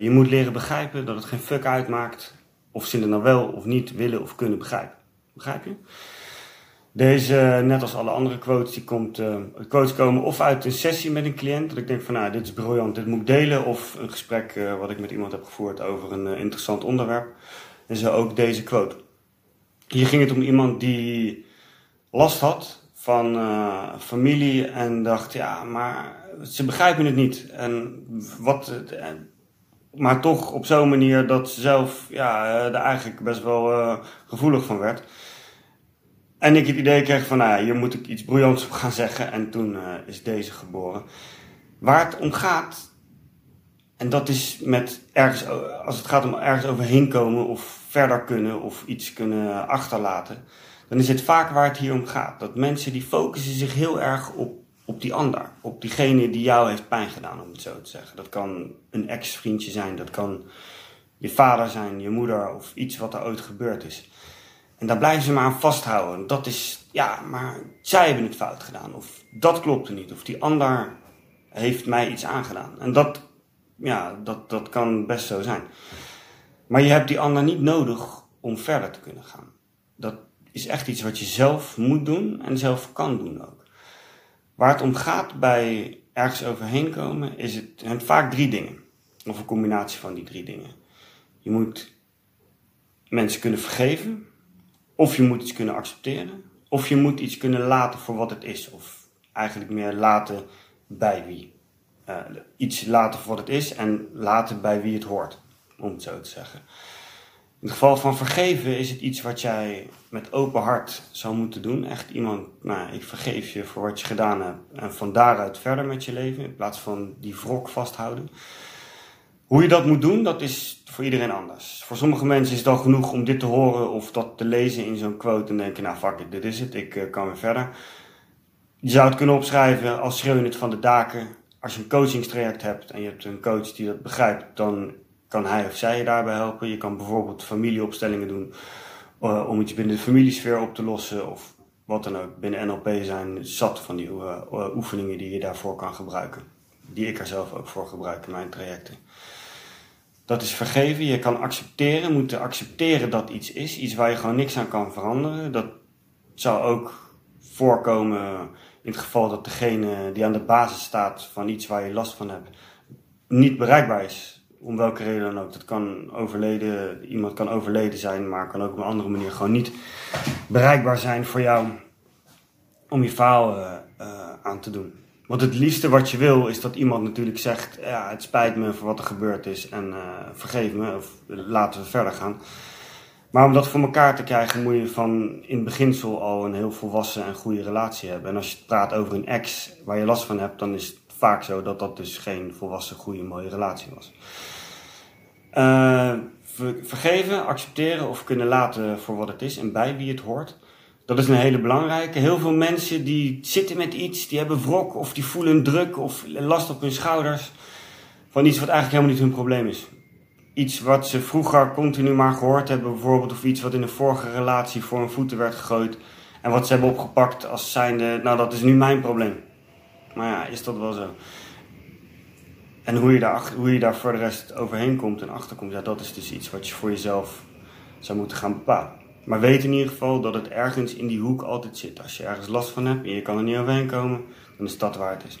Je moet leren begrijpen dat het geen fuck uitmaakt of ze het nou wel of niet willen of kunnen begrijpen. Begrijp je? Deze, net als alle andere quotes, die komt, uh, quotes komen of uit een sessie met een cliënt. Dat ik denk van, nou, dit is briljant, dit moet ik delen. Of een gesprek uh, wat ik met iemand heb gevoerd over een uh, interessant onderwerp. En zo ook deze quote. Hier ging het om iemand die last had van familie en dacht, ja, maar ze begrijpen het niet. En wat, maar toch op zo'n manier dat ze zelf ja, er eigenlijk best wel gevoelig van werd. En ik het idee kreeg van, nou ja, hier moet ik iets briljants op gaan zeggen. En toen uh, is deze geboren. Waar het om gaat, en dat is met ergens, als het gaat om ergens overheen komen of verder kunnen of iets kunnen achterlaten, dan is het vaak waar het hier om gaat. Dat mensen die focussen zich heel erg op, op die ander, op diegene die jou heeft pijn gedaan, om het zo te zeggen. Dat kan een ex-vriendje zijn, dat kan je vader zijn, je moeder of iets wat er ooit gebeurd is. En daar blijven ze maar aan vasthouden. Dat is, ja, maar zij hebben het fout gedaan. Of dat klopte niet. Of die ander heeft mij iets aangedaan. En dat, ja, dat, dat kan best zo zijn. Maar je hebt die ander niet nodig om verder te kunnen gaan. Dat is echt iets wat je zelf moet doen en zelf kan doen ook. Waar het om gaat bij ergens overheen komen, is het, vaak drie dingen. Of een combinatie van die drie dingen. Je moet mensen kunnen vergeven. Of je moet iets kunnen accepteren, of je moet iets kunnen laten voor wat het is. Of eigenlijk meer laten bij wie. Uh, iets laten voor wat het is en laten bij wie het hoort, om het zo te zeggen. In het geval van vergeven is het iets wat jij met open hart zou moeten doen. Echt iemand, nou, ik vergeef je voor wat je gedaan hebt. En van daaruit verder met je leven, in plaats van die wrok vasthouden. Hoe je dat moet doen, dat is voor iedereen anders. Voor sommige mensen is het al genoeg om dit te horen of dat te lezen in zo'n quote en denken, nou fuck it, dit is het, ik uh, kan weer verder. Je zou het kunnen opschrijven als schreeuwen het van de daken. Als je een coachingstraject hebt en je hebt een coach die dat begrijpt, dan kan hij of zij je daarbij helpen. Je kan bijvoorbeeld familieopstellingen doen uh, om iets binnen de familiesfeer op te lossen of wat dan ook. Binnen NLP zijn zat van die uh, oefeningen die je daarvoor kan gebruiken. Die ik er zelf ook voor gebruik in mijn trajecten. Dat is vergeven. Je kan accepteren, moeten accepteren dat iets is. Iets waar je gewoon niks aan kan veranderen. Dat zou ook voorkomen in het geval dat degene die aan de basis staat van iets waar je last van hebt, niet bereikbaar is. Om welke reden dan ook. Dat kan overleden, iemand kan overleden zijn, maar kan ook op een andere manier gewoon niet bereikbaar zijn voor jou om je verhaal uh, uh, aan te doen. Want het liefste wat je wil is dat iemand natuurlijk zegt: Ja, het spijt me voor wat er gebeurd is en uh, vergeef me of laten we verder gaan. Maar om dat voor elkaar te krijgen moet je van in het beginsel al een heel volwassen en goede relatie hebben. En als je praat over een ex waar je last van hebt, dan is vaak zo dat dat dus geen volwassen, goede, mooie relatie was. Uh, vergeven, accepteren of kunnen laten voor wat het is en bij wie het hoort. Dat is een hele belangrijke. Heel veel mensen die zitten met iets, die hebben wrok of die voelen druk of last op hun schouders van iets wat eigenlijk helemaal niet hun probleem is. Iets wat ze vroeger continu maar gehoord hebben, bijvoorbeeld, of iets wat in een vorige relatie voor hun voeten werd gegooid en wat ze hebben opgepakt als zijnde, nou dat is nu mijn probleem. Maar ja, is dat wel zo? En hoe je daar, hoe je daar voor de rest overheen komt en achterkomt, ja, dat is dus iets wat je voor jezelf zou moeten gaan bepalen. Maar weet in ieder geval dat het ergens in die hoek altijd zit. Als je ergens last van hebt en je kan er niet overheen komen, dan is dat waar het is.